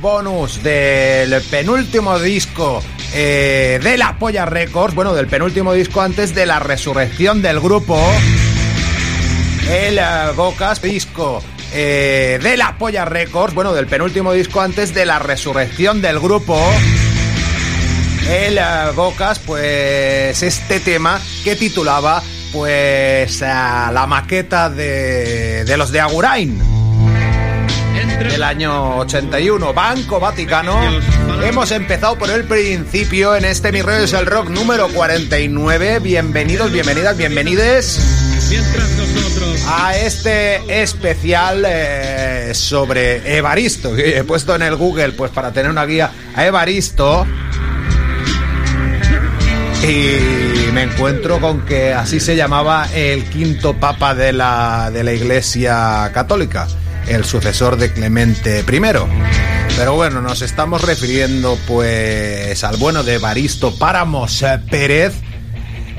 bonus del penúltimo disco eh, de la Polla Records, bueno, del penúltimo disco antes de la resurrección del grupo, el eh, Bocas disco eh, de la Polla Records, bueno, del penúltimo disco antes de la resurrección del grupo. El eh, Bocas, pues este tema que titulaba pues la maqueta de, de los de Agurain del año 81, Banco Vaticano. Hemos empezado por el principio en este Mi Rollo es el Rock número 49. Bienvenidos, bienvenidas, bienvenides a este especial eh, sobre Evaristo. He puesto en el Google pues para tener una guía a Evaristo. Y me encuentro con que así se llamaba el quinto papa de la, de la Iglesia Católica, el sucesor de Clemente I. Pero bueno, nos estamos refiriendo pues al bueno de Evaristo Páramos eh, Pérez,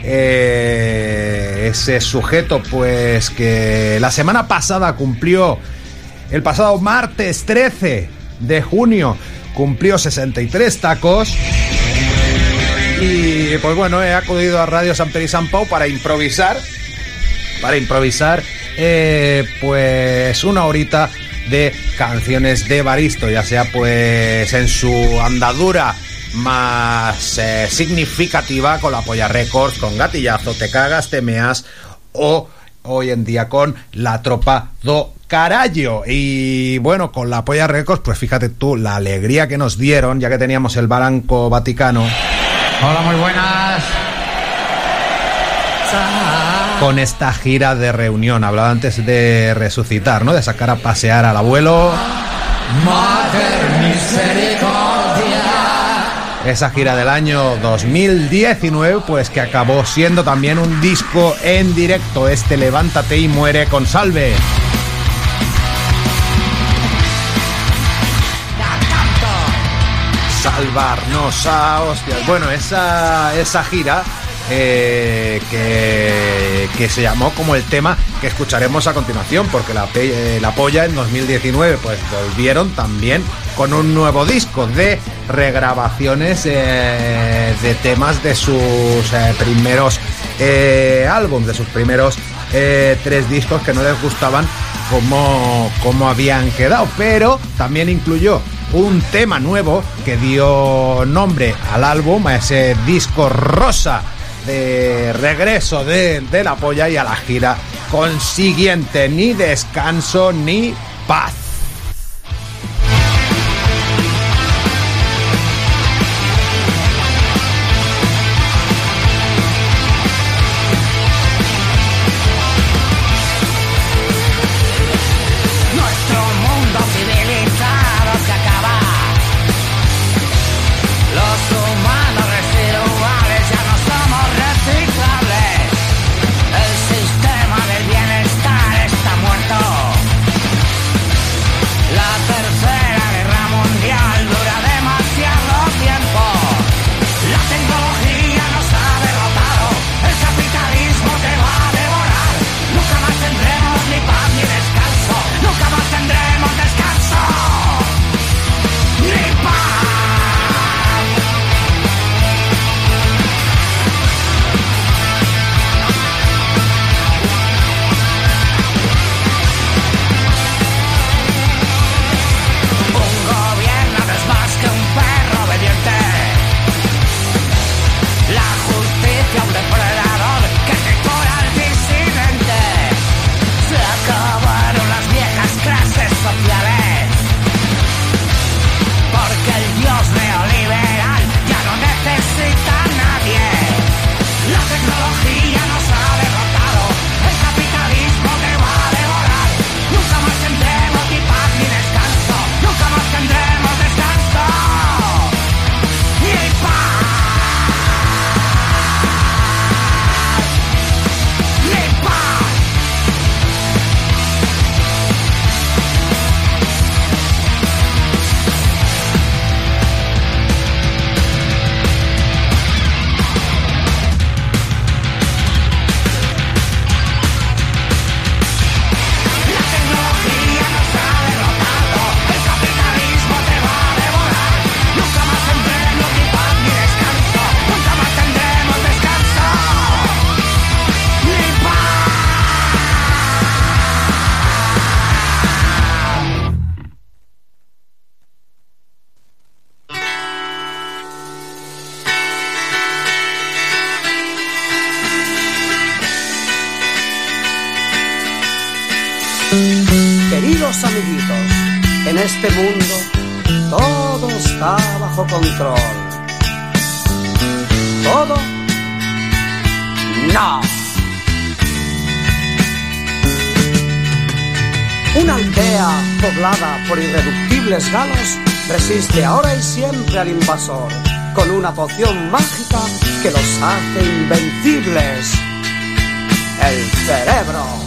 eh, ese sujeto pues que la semana pasada cumplió, el pasado martes 13 de junio, cumplió 63 tacos. Y pues bueno, he acudido a Radio San Pedro y San Pau para improvisar, para improvisar, eh, pues una horita de canciones de Baristo, ya sea pues en su andadura más eh, significativa con la Polla Records, con Gatillazo, Te Cagas, Te Meas o hoy en día con la tropa do Carallo. Y bueno, con la Polla Records, pues fíjate tú la alegría que nos dieron, ya que teníamos el Baranco Vaticano. Hola, muy buenas. Con esta gira de reunión. Hablaba antes de resucitar, ¿no? De sacar a pasear al abuelo. Mater misericordia. Esa gira del año 2019, pues que acabó siendo también un disco en directo. Este Levántate y muere con salve. Salvarnos a hostias. Bueno, esa, esa gira eh, que, se llamó como el tema que escucharemos a continuación, porque la, eh, la polla en 2019 pues volvieron también con un nuevo disco de regrabaciones eh, de temas de sus primeros álbumes, de sus primeros tres discos que no les gustaban como, como habían quedado, pero también incluyó un tema nuevo que dio nombre al álbum, a ese disco rosa regreso de, de la polla y a la gira consiguiente, ni descanso ni paz. invencibles galos, resiste ahora y siempre al invasor, con una poción mágica que los hace invencibles. El cerebro.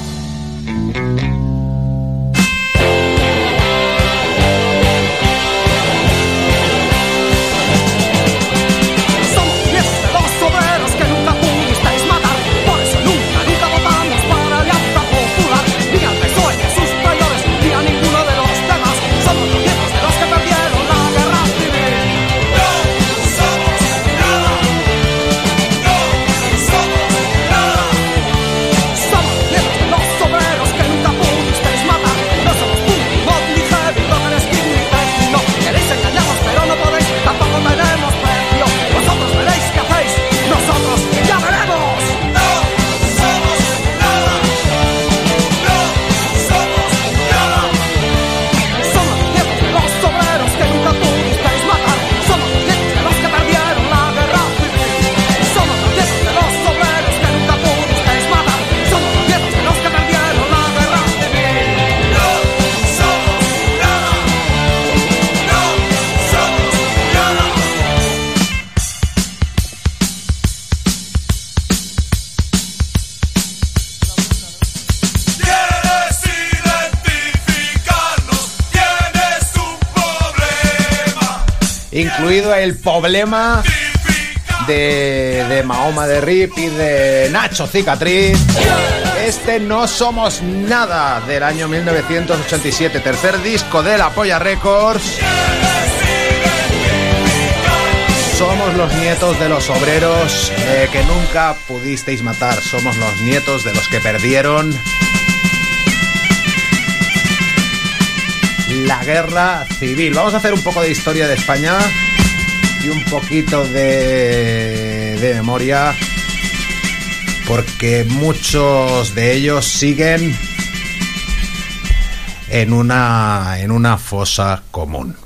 el problema de, de Mahoma de Rip y de Nacho Cicatriz. Este No Somos Nada del año 1987, tercer disco de la Polla Records. Somos los nietos de los obreros eh, que nunca pudisteis matar. Somos los nietos de los que perdieron la guerra civil. Vamos a hacer un poco de historia de España y un poquito de, de memoria porque muchos de ellos siguen en una, en una fosa común.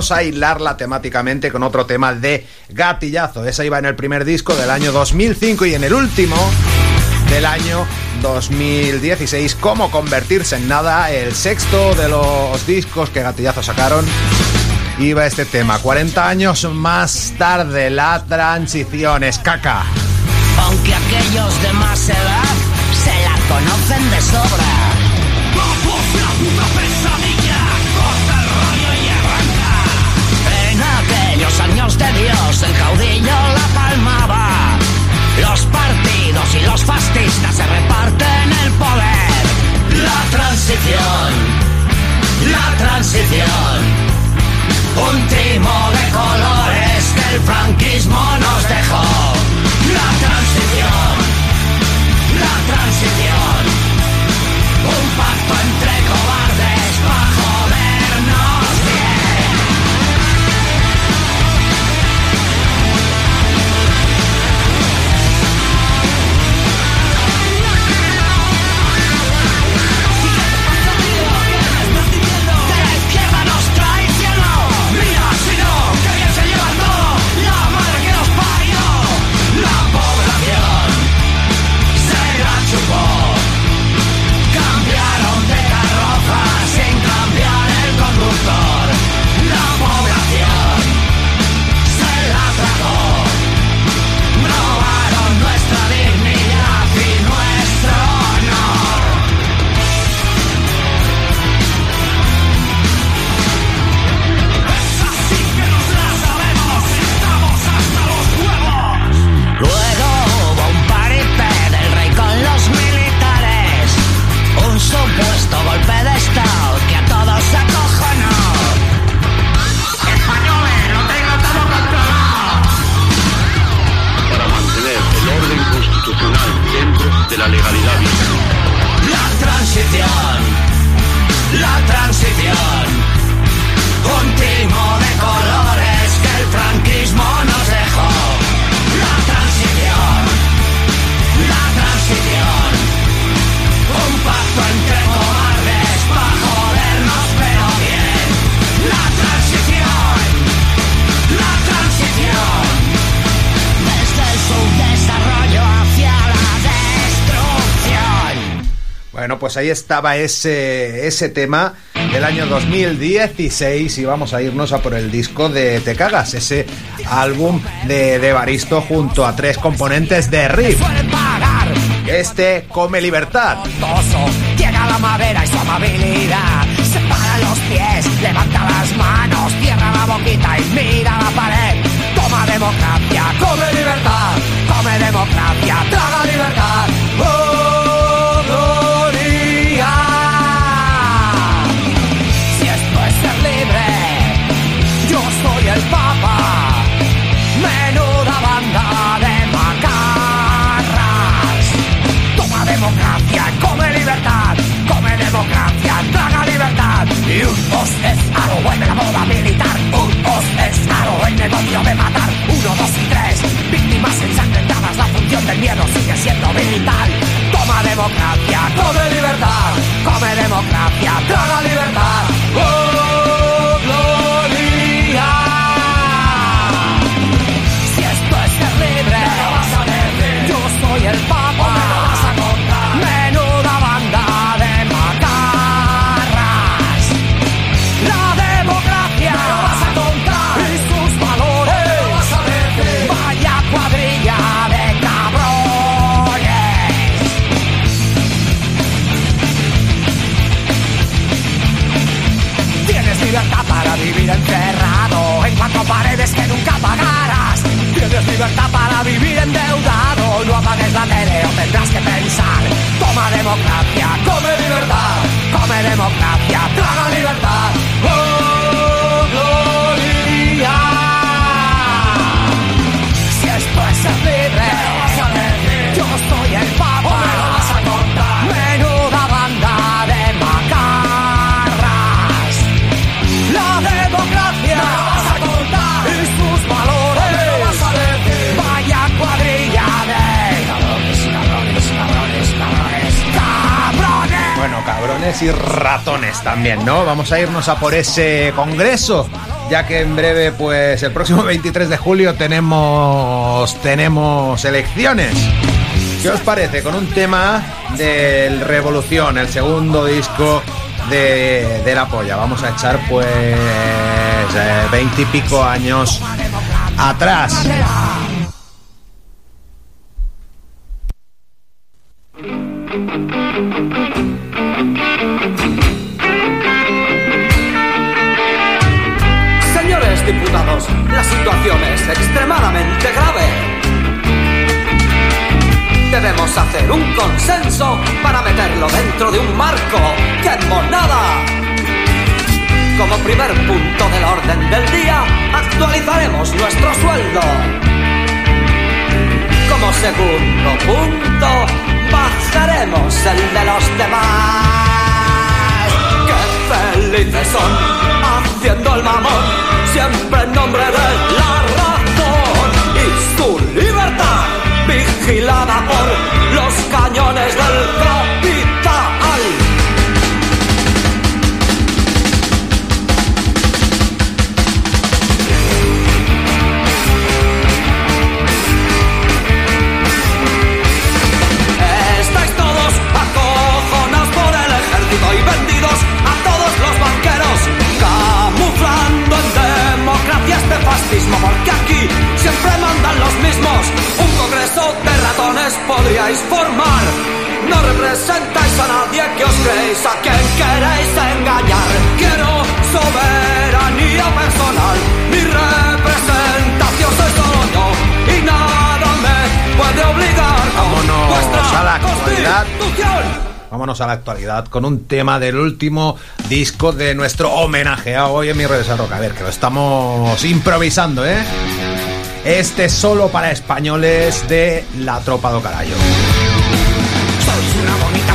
a hilarla temáticamente con otro tema de gatillazo. Esa iba en el primer disco del año 2005 y en el último del año 2016, Cómo convertirse en nada, el sexto de los discos que gatillazo sacaron. Iba este tema, 40 años más tarde, la transición es caca. Aunque aquellos de más edad se la conocen de sobra. Vamos a una pesadilla. Aquellos años de Dios el caudillo la palmaba. Los partidos y los fascistas se reparten el poder. La transición, la transición. Un timo de colores que el franquismo nos dejó. Pues ahí estaba ese, tema del año 2016 y vamos a irnos a por el disco de Te Cagas, ese álbum de, de Baristo junto a tres componentes de Riff. Este Come Libertad. Llega la madera y su amabilidad. Separa los pies, levanta las manos, cierra la boquita y mira la pared. Toma democracia, come libertad, come democracia, traga libertad. ¡Oh, Y un os es aro, la moda militar. Un os es aro, el negocio de matar. Uno, dos y tres, víctimas ensangrentadas. La función del miedo sigue siendo vital. Toma democracia, come libertad, come democracia, traga libertad. Cabrones y ratones también, ¿no? Vamos a irnos a por ese congreso, ya que en breve, pues el próximo 23 de julio tenemos tenemos elecciones. ¿Qué os parece? Con un tema del Revolución, el segundo disco de, de La Polla. Vamos a echar pues veintipico años atrás. Segundo punto, bajaremos el de los demás. ¡Qué felices son! Haciendo el mamón, siempre en nombre de siempre mandan los mismos. Un congreso de ratones podríais formar. No representáis a nadie que os creéis, a quien queréis engañar. Quiero soberanía personal, mi representación soy solo yo y nada me puede obligar. Vámonos vuestra a la actualidad. Vámonos a la actualidad con un tema del último disco de nuestro homenaje a hoy en mi redes a rock. A ver, que lo estamos improvisando, ¿eh? Este es solo para españoles de La Tropa do Carayo. Sois una bonita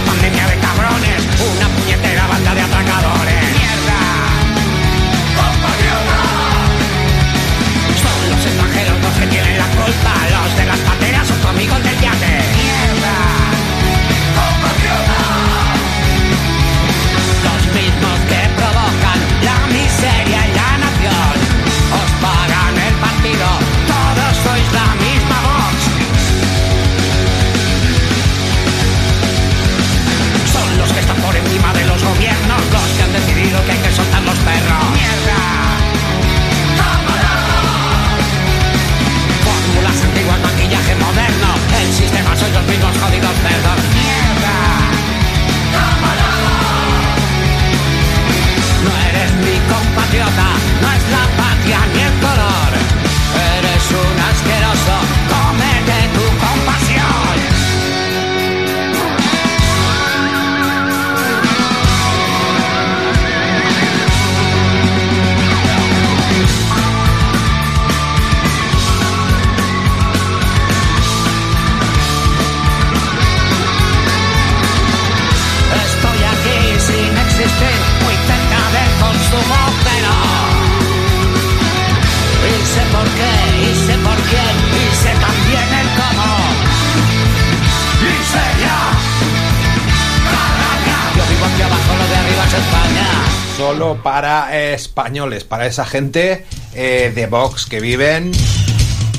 Españoles, para esa gente eh, de Vox que viven,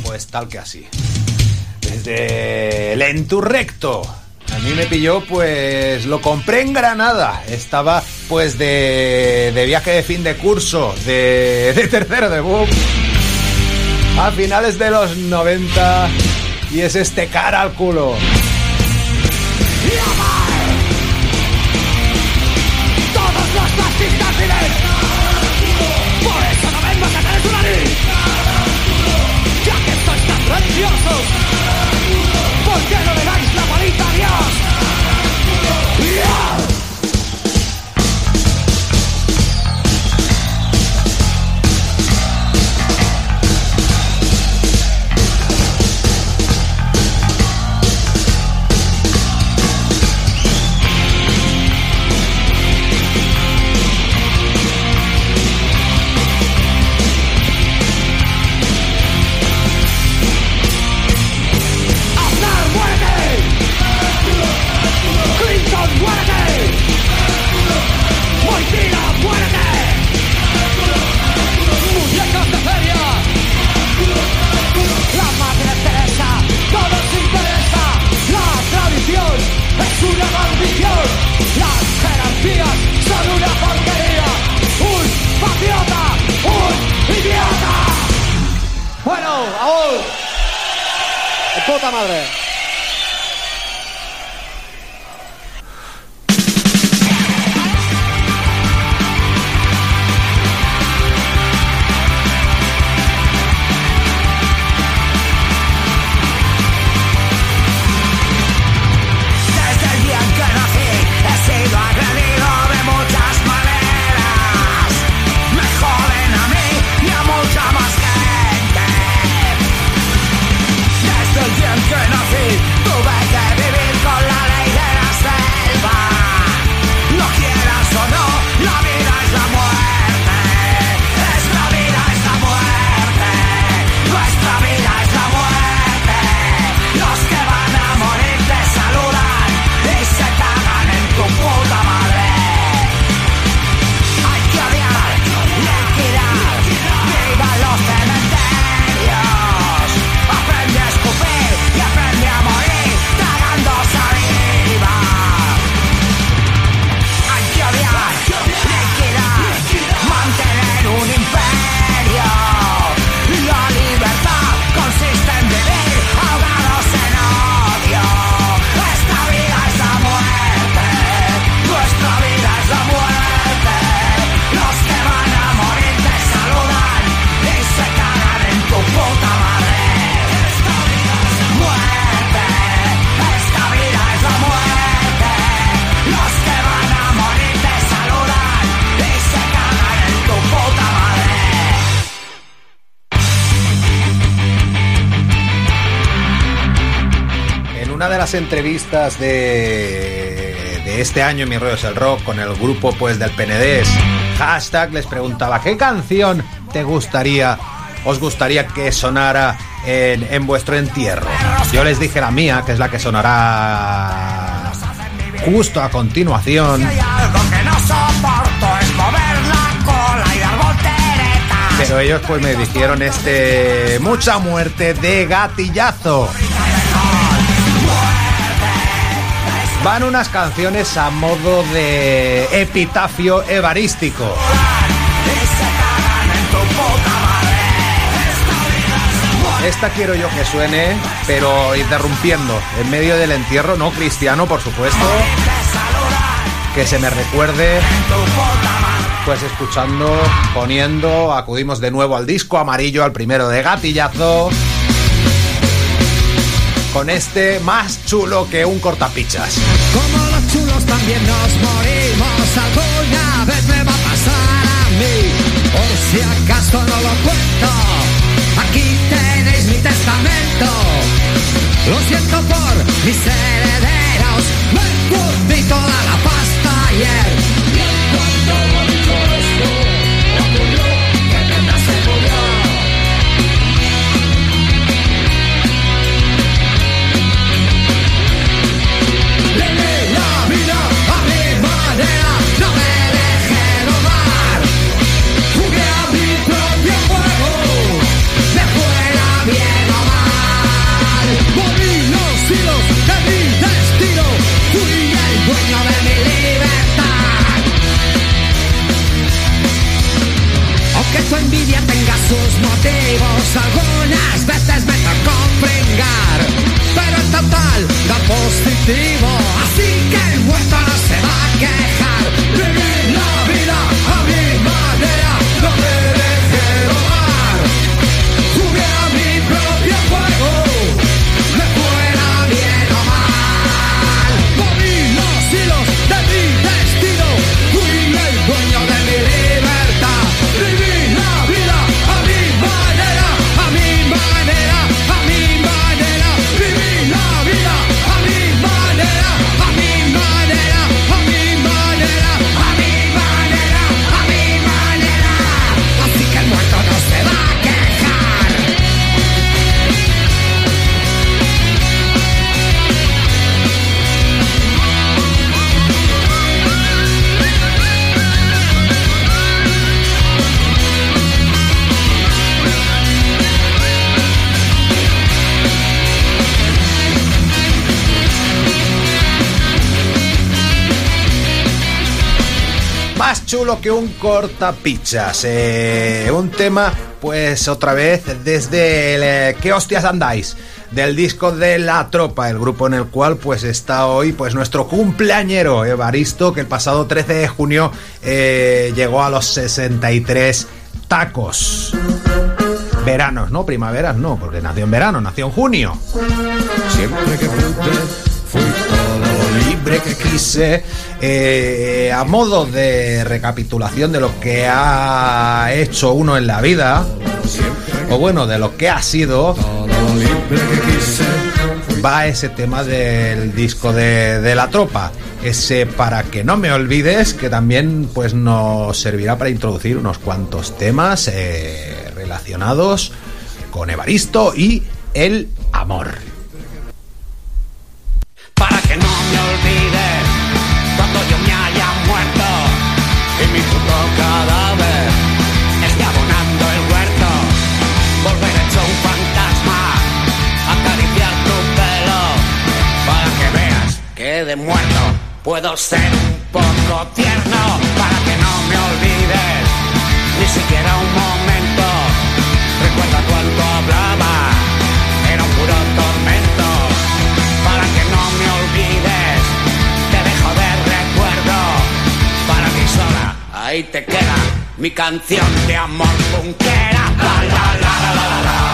pues tal que así. Desde el Enturrecto. A mí me pilló, pues lo compré en Granada. Estaba, pues, de, de viaje de fin de curso, de, de tercero de. A finales de los 90. Y es este cara al culo. las entrevistas de, de este año en Mis Rollos el Rock con el grupo pues del PNDES, hashtag les preguntaba qué canción te gustaría, os gustaría que sonara en, en vuestro entierro. Yo les dije la mía, que es la que sonará justo a continuación. Pero ellos pues me dijeron este mucha muerte de gatillazo. van unas canciones a modo de epitafio evarístico. Esta quiero yo que suene, pero interrumpiendo, en medio del entierro, no cristiano, por supuesto. Que se me recuerde. Pues escuchando, poniendo, acudimos de nuevo al disco amarillo, al primero de gatillazo. Con este más chulo que un cortapichas. Como los chulos también nos morimos, alguna vez me va a pasar a mí. Por si acaso no lo cuento, aquí tenéis mi testamento. Lo siento por mis herederos, me perdí toda la pasta ayer. Chulo que un cortapichas. Eh, un tema, pues otra vez, desde el eh, ¿Qué hostias andáis? Del disco de La Tropa, el grupo en el cual pues está hoy pues nuestro cumpleañero Evaristo, que el pasado 13 de junio eh, llegó a los 63 tacos. Veranos, ¿no? Primaveras, no, porque nació en verano, nació en junio. Siempre que fui que quise. Eh, a modo de recapitulación de lo que ha hecho uno en la vida, o bueno, de lo que ha sido, va ese tema del disco de, de la tropa. Ese para que no me olvides, que también pues nos servirá para introducir unos cuantos temas eh, relacionados con Evaristo y el amor. Puedo ser un poco tierno para que no me olvides ni siquiera un momento. Recuerda cuando hablaba, era un puro tormento para que no me olvides. Te dejo de recuerdo para ti sola. Ahí te queda mi canción de amor la la la la la la. La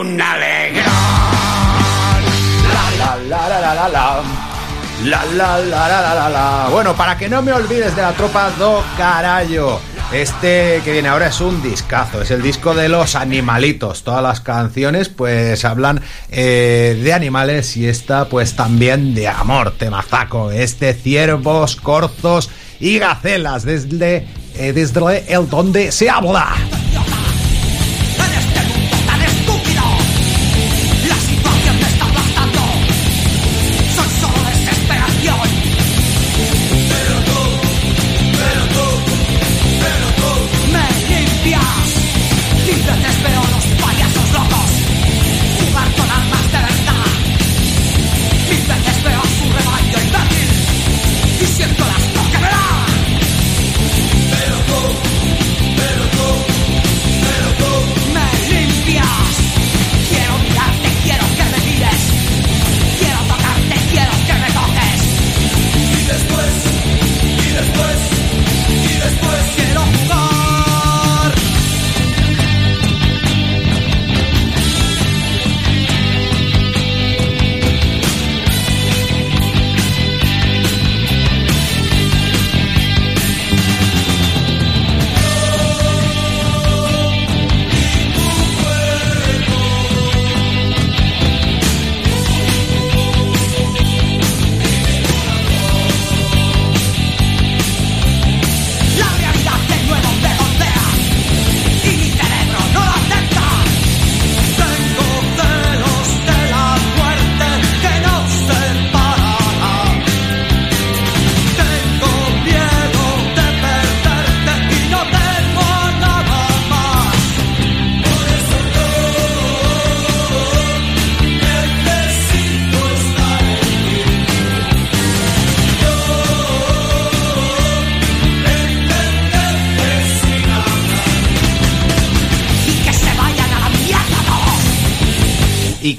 un alegrón. La, la, La la la la la la. La la la la. Bueno, para que no me olvides de la tropa do carallo. Este que viene ahora es un discazo, es el disco de los animalitos. Todas las canciones pues hablan eh, de animales y esta pues también de amor, temazaco. Este ciervos, corzos y gacelas desde, eh, desde el donde se habla.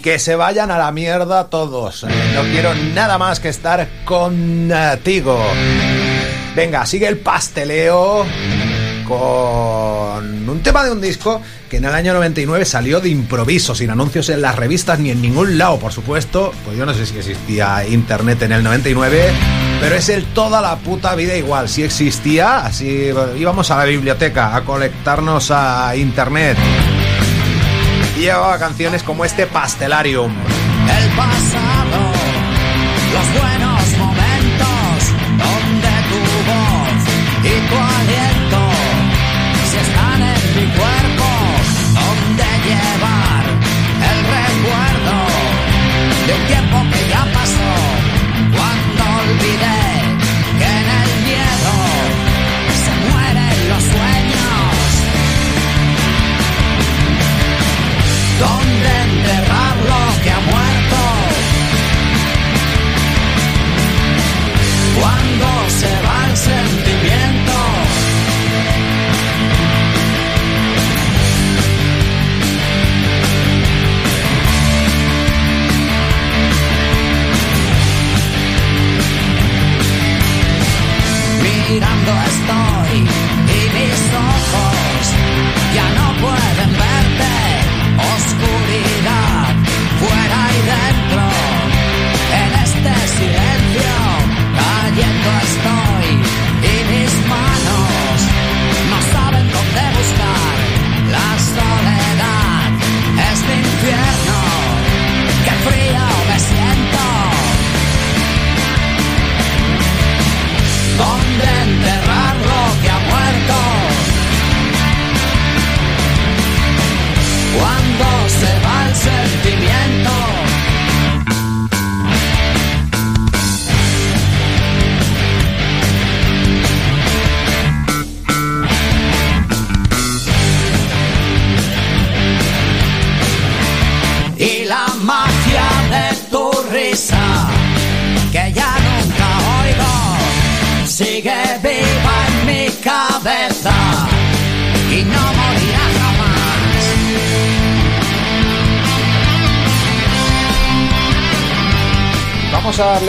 Que se vayan a la mierda todos. No quiero nada más que estar contigo. Venga, sigue el pasteleo con un tema de un disco que en el año 99 salió de improviso, sin anuncios en las revistas ni en ningún lado, por supuesto. Pues yo no sé si existía internet en el 99, pero es el toda la puta vida igual. Si existía, así íbamos a la biblioteca a conectarnos a internet. Y llevaba canciones como este Pastelarium. el pasado, los buenos momentos, donde tu voz y tu aliento, si están en mi cuerpo, donde llevar el recuerdo de un tiempo que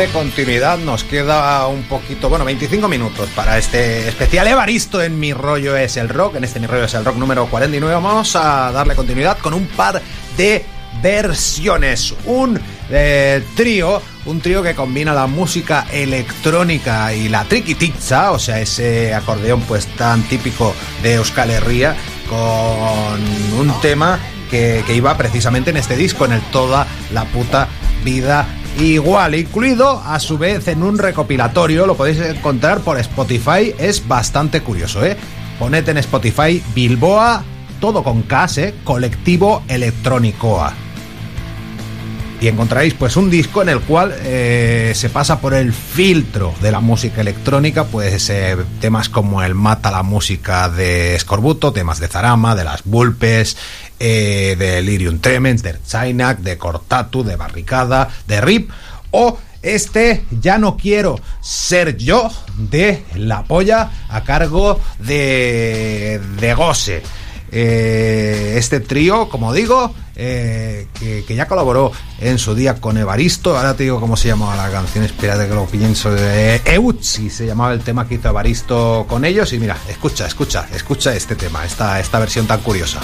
continuidad, nos queda un poquito, bueno, 25 minutos para este especial Evaristo en Mi Rollo es el Rock, en este Mi Rollo es el Rock número 49, vamos a darle continuidad con un par de versiones, un eh, trío, un trío que combina la música electrónica y la triquitizza, o sea, ese acordeón pues tan típico de Euskal Herria, con un tema que iba precisamente en este disco, en el Toda la puta vida igual, incluido a su vez en un recopilatorio, lo podéis encontrar por Spotify, es bastante curioso, ¿eh? Poned en Spotify Bilboa, todo con K, ¿eh? Colectivo Electrónicoa. Y encontraréis pues un disco en el cual eh, se pasa por el filtro de la música electrónica, pues eh, temas como el Mata la música de Scorbuto, temas de Zarama, de las Bulpes, eh, de Lirium Tremens, de Chainak, de Cortatu, de Barricada, de Rip, o este Ya no quiero ser yo de La Polla a cargo de, de Gose. Eh, este trío, como digo, eh, que, que ya colaboró en su día con Evaristo. Ahora te digo cómo se llamaba la canción, espérate que lo pienso. De Eutsi se llamaba el tema que hizo Evaristo con ellos. Y mira, escucha, escucha, escucha este tema, esta, esta versión tan curiosa.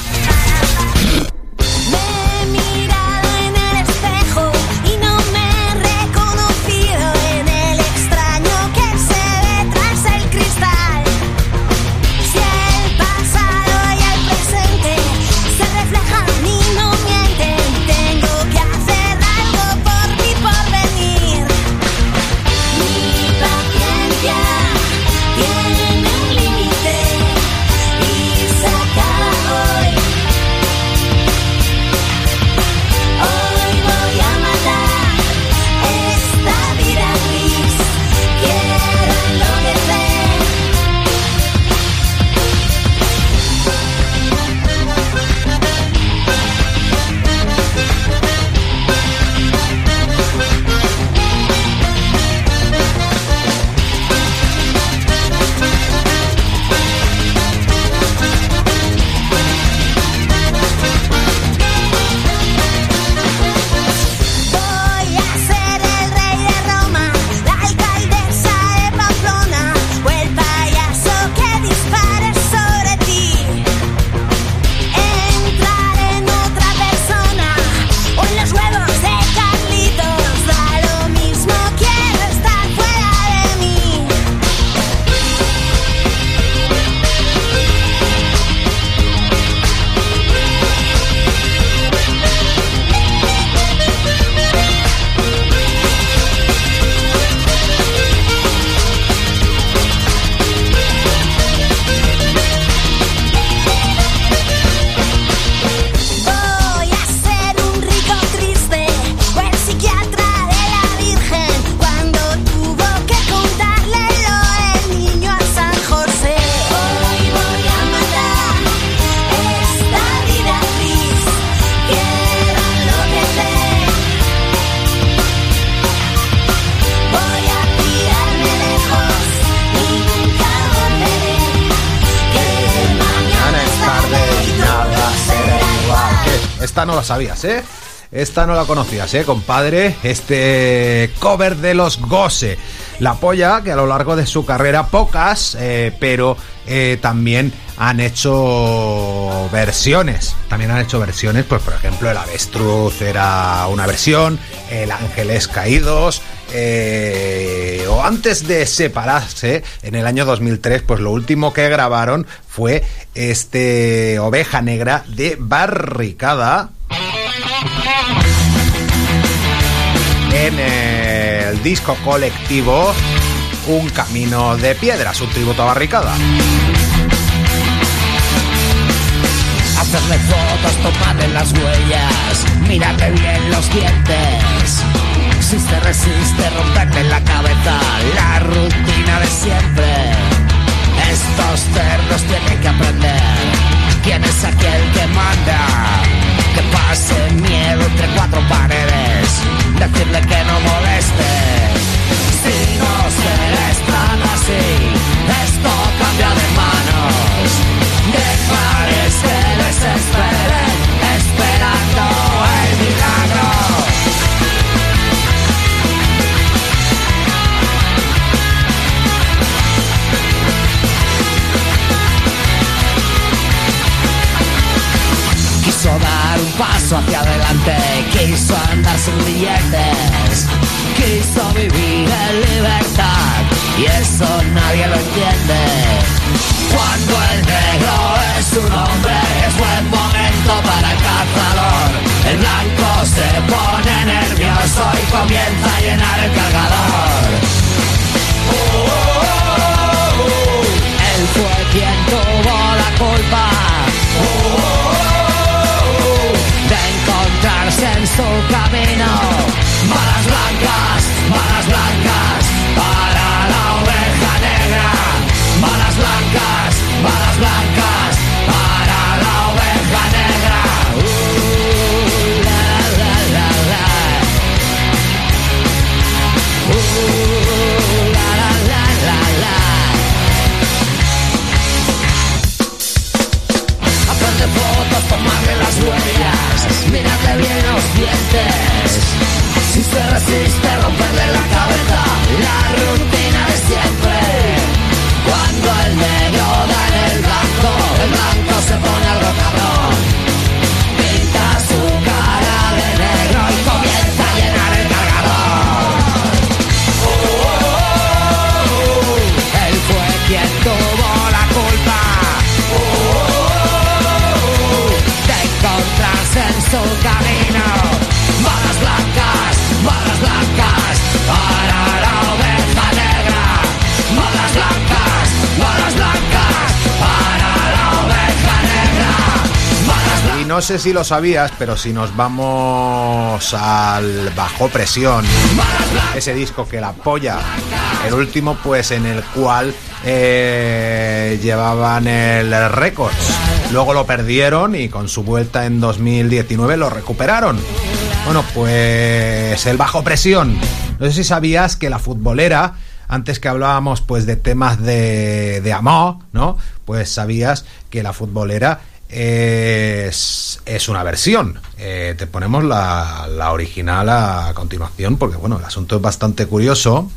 Sabías, ¿eh? Esta no la conocías, ¿eh, compadre? Este cover de los Gose. La polla que a lo largo de su carrera, pocas, eh, pero eh, también han hecho versiones. También han hecho versiones, pues por ejemplo, el avestruz era una versión, el ángeles caídos, eh, o antes de separarse, en el año 2003, pues lo último que grabaron fue este Oveja Negra de Barricada. En el disco colectivo Un Camino de Piedras, un tributo a Barricada. Hacerle fotos, tomarle las huellas, mírate bien los dientes. Si se resiste, romperle la cabeza, la rutina de siempre. Estos cerdos tienen que aprender quién es aquel que manda. Que pase miedo entre cuatro paredes, decirle que no moleste. Si no se están así, esto cambia de manos. Dejarles que desesperen, paso hacia adelante, quiso andar sin billetes, quiso vivir en libertad y eso nadie lo entiende. Cuando el negro es un hombre, es buen momento para el cazador. El blanco se pone nervioso y comienza a llenar el cargador. Él fue quien tuvo la culpa. De encontrarse en su camino. Balas blancas, balas blancas, para la oveja negra. Balas blancas, balas blancas, Resiste, romperle la cabeza, la rutina de siempre. Cuando el negro da en el blanco, el blanco no sé si lo sabías, pero si nos vamos al Bajo Presión, ese disco que la polla, el último pues en el cual eh, llevaban el Records. Luego lo perdieron y con su vuelta en 2019 lo recuperaron. Bueno, pues el Bajo Presión. No sé si sabías que la futbolera antes que hablábamos pues de temas de, de amor, ¿no? Pues sabías que la futbolera es, es una versión. Eh, te ponemos la, la original a continuación porque bueno, el asunto es bastante curioso.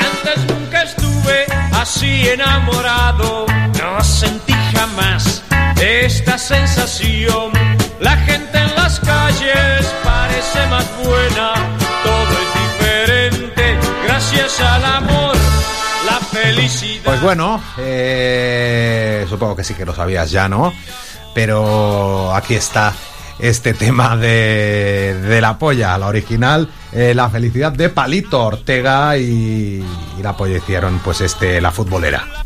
Antes nunca estuve así enamorado, no sentí jamás esta sensación. La gente en las calles parece más buena, al amor, la felicidad. Pues bueno, eh, supongo que sí que lo sabías ya, ¿no? Pero aquí está este tema de, de la polla, la original, eh, la felicidad de Palito Ortega y, y la polla hicieron pues este, la futbolera.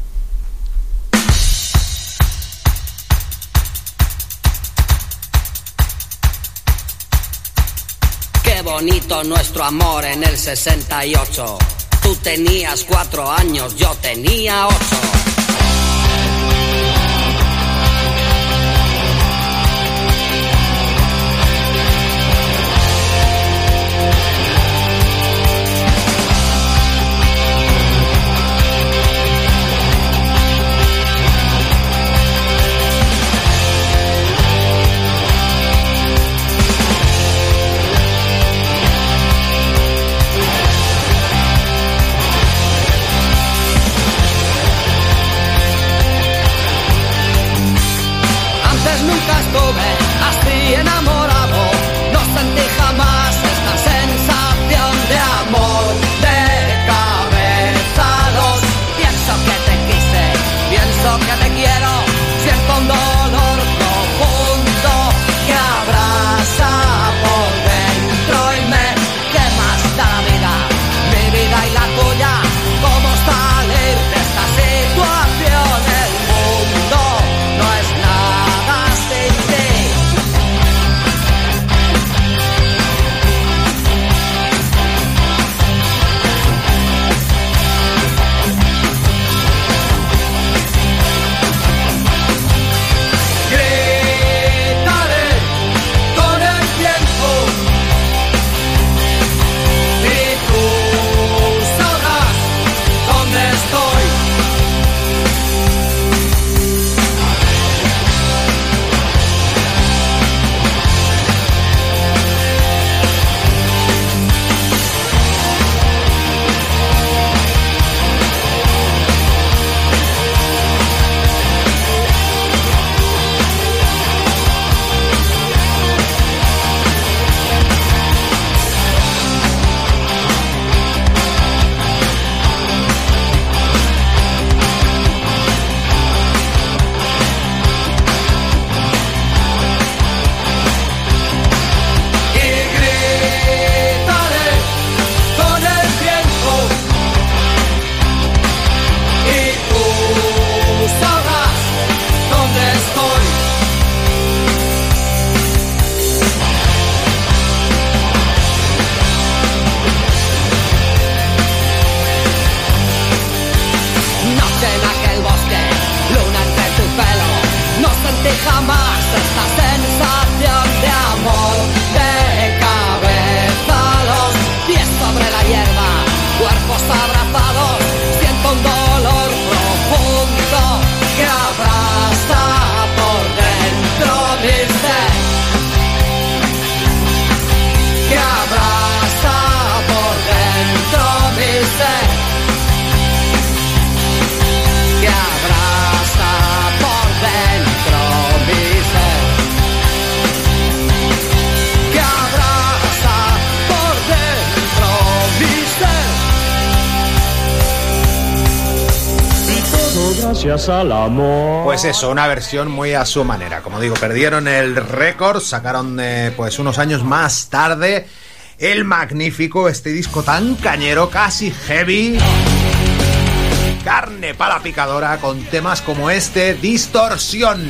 Qué bonito nuestro amor en el 68. Tú tenías cuatro años, yo tenía ocho. Pues eso, una versión muy a su manera. Como digo, perdieron el récord, sacaron eh, pues unos años más tarde el magnífico, este disco tan cañero, casi heavy. Carne para picadora con temas como este, Distorsión.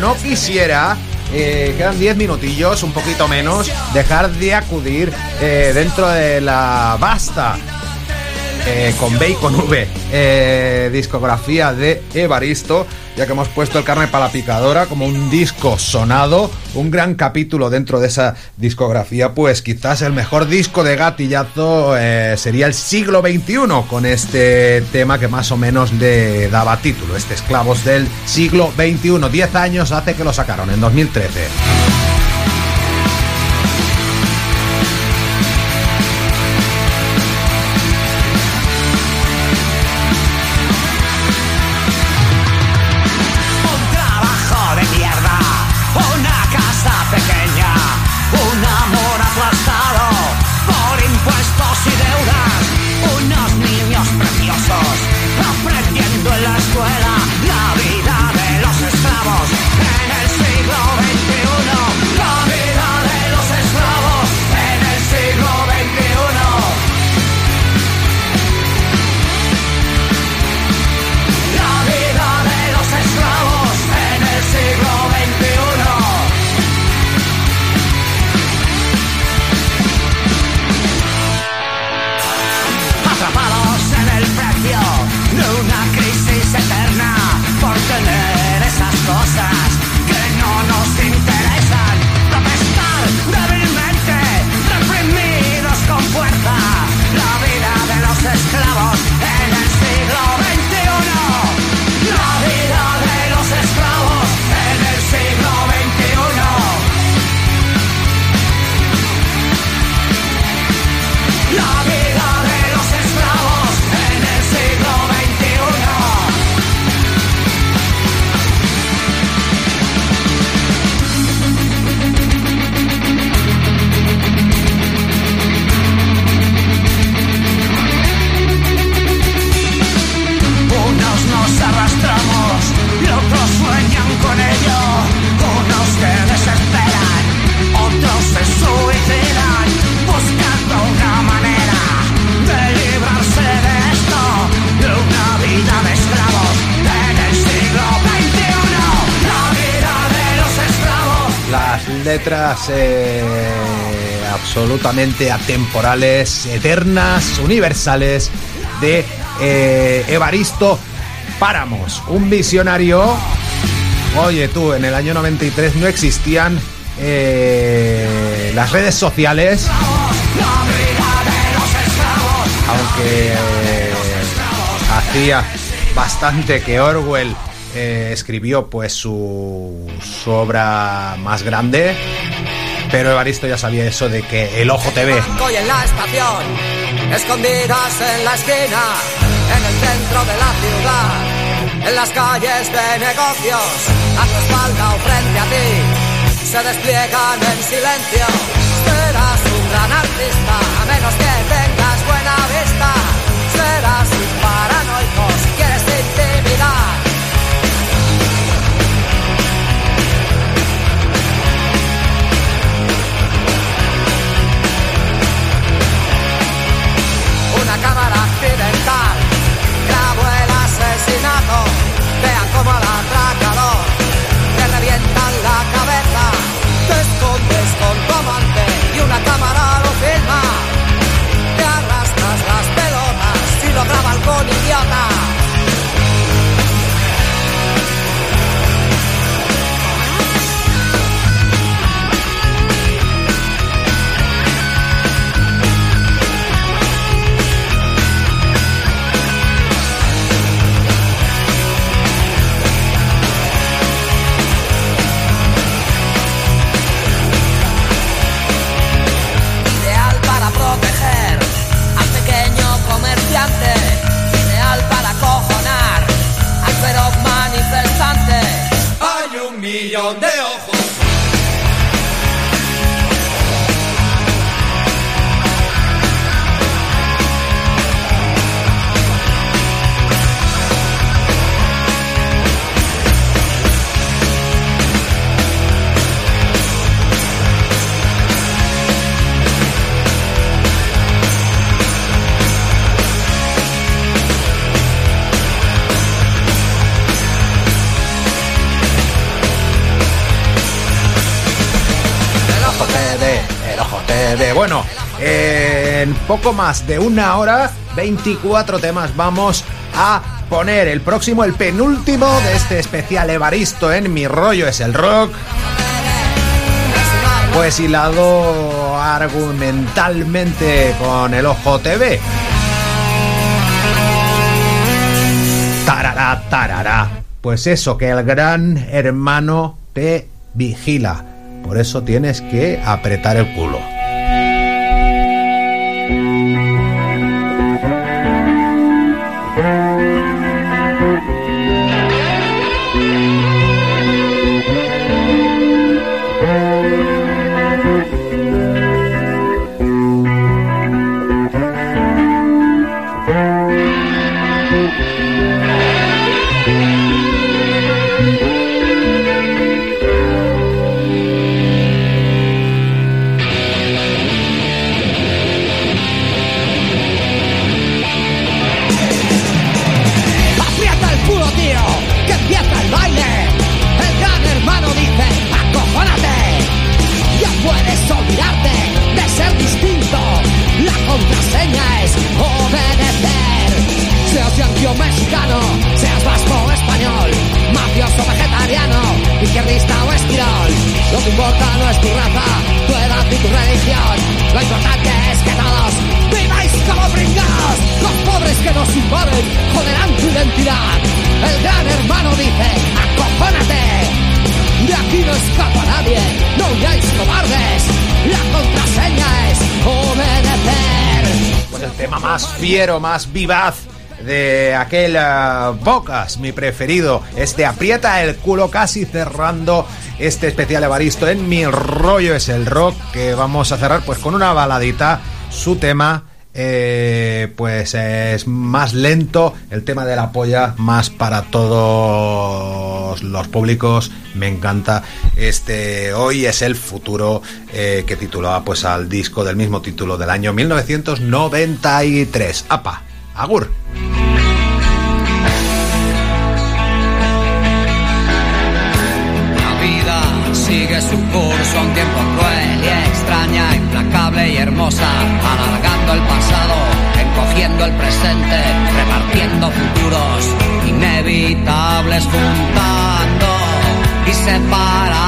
no quisiera eh, quedan 10 minutillos, un poquito menos, dejar de acudir eh, dentro de la vasta eh, con B y con V, eh, discografía de Evaristo, ya que hemos puesto el carne para la picadora como un disco sonado, un gran capítulo dentro de esa discografía, pues quizás el mejor disco de gatillazo eh, sería el siglo XXI, con este tema que más o menos le daba título, este Esclavos del siglo XXI, 10 años hace que lo sacaron, en 2013. Letras eh, absolutamente atemporales, eternas, universales de eh, Evaristo Páramos, un visionario. Oye tú, en el año 93 no existían eh, las redes sociales, aunque hacía bastante que Orwell eh, escribió pues su, su obra más grande, pero Evaristo ya sabía eso de que el Ojo TV Hoy en la estación, escondidas en la esquina, en el centro de la ciudad, en las calles de negocios, a tu espalda o frente a ti, se despliegan en silencio. Serás un gran artista, a menos que tengas buena vista. Serás un paranoico cámara poco más de una hora, 24 temas vamos a poner. El próximo, el penúltimo de este especial Evaristo en Mi Rollo es el Rock. Pues hilado argumentalmente con el Ojo TV. Tarará, tarará. Pues eso, que el gran hermano te vigila. Por eso tienes que apretar el culo. Fiero, más vivaz de aquel eh, Bocas, mi preferido. Este aprieta el culo casi cerrando este especial Evaristo en mi rollo es el rock que vamos a cerrar pues con una baladita. Su tema eh, pues es más lento, el tema de la polla más para todos los públicos, me encanta. Este hoy es el futuro eh, que titulaba pues al disco del mismo título del año 1993. Apa, agur. la vida sigue su curso a un tiempo cruel y extraña, implacable y hermosa, alargando el país encogiendo el presente, repartiendo futuros, inevitables juntando y separando.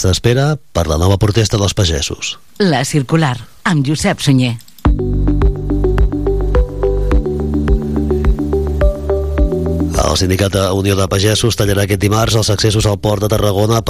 Compàs d'espera per la nova protesta dels pagesos. La Circular, amb Josep Sunyer. El sindicat de Unió de Pagesos tallarà aquest dimarts els accessos al port de Tarragona per